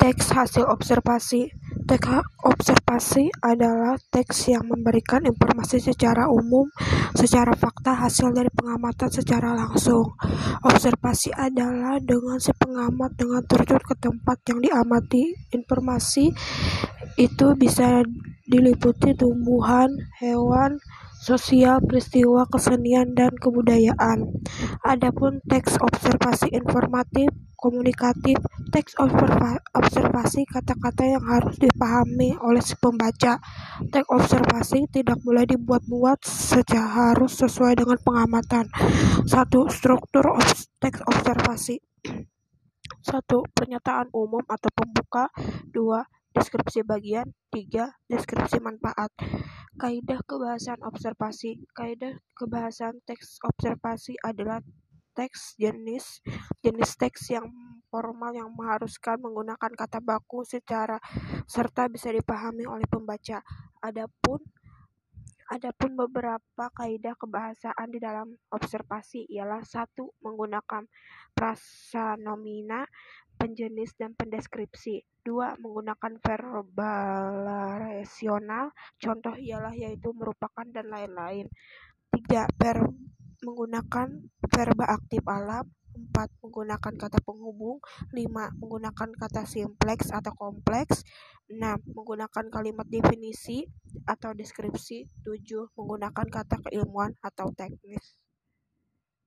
Teks hasil observasi. Teks observasi adalah teks yang memberikan informasi secara umum, secara fakta hasil dari pengamatan secara langsung. Observasi adalah dengan si pengamat dengan terjun ke tempat yang diamati. Informasi itu bisa diliputi tumbuhan, hewan, sosial, peristiwa, kesenian, dan kebudayaan. Adapun teks observasi informatif komunikatif, teks observasi kata-kata yang harus dipahami oleh si pembaca. Teks observasi tidak boleh dibuat-buat secara harus sesuai dengan pengamatan. Satu, struktur teks observasi. Satu, pernyataan umum atau pembuka. Dua, deskripsi bagian. Tiga, deskripsi manfaat. Kaidah kebahasan observasi. Kaidah kebahasan teks observasi adalah teks jenis jenis teks yang formal yang mengharuskan menggunakan kata baku secara serta bisa dipahami oleh pembaca. Adapun adapun beberapa kaidah kebahasaan di dalam observasi ialah satu menggunakan prasa nomina, penjenis dan pendeskripsi. Dua, menggunakan verbal rasional, contoh ialah yaitu merupakan dan lain-lain. Tiga, verb menggunakan verba aktif alam, 4. Menggunakan kata penghubung 5. Menggunakan kata simpleks atau kompleks 6. Menggunakan kalimat definisi atau deskripsi 7. Menggunakan kata keilmuan atau teknis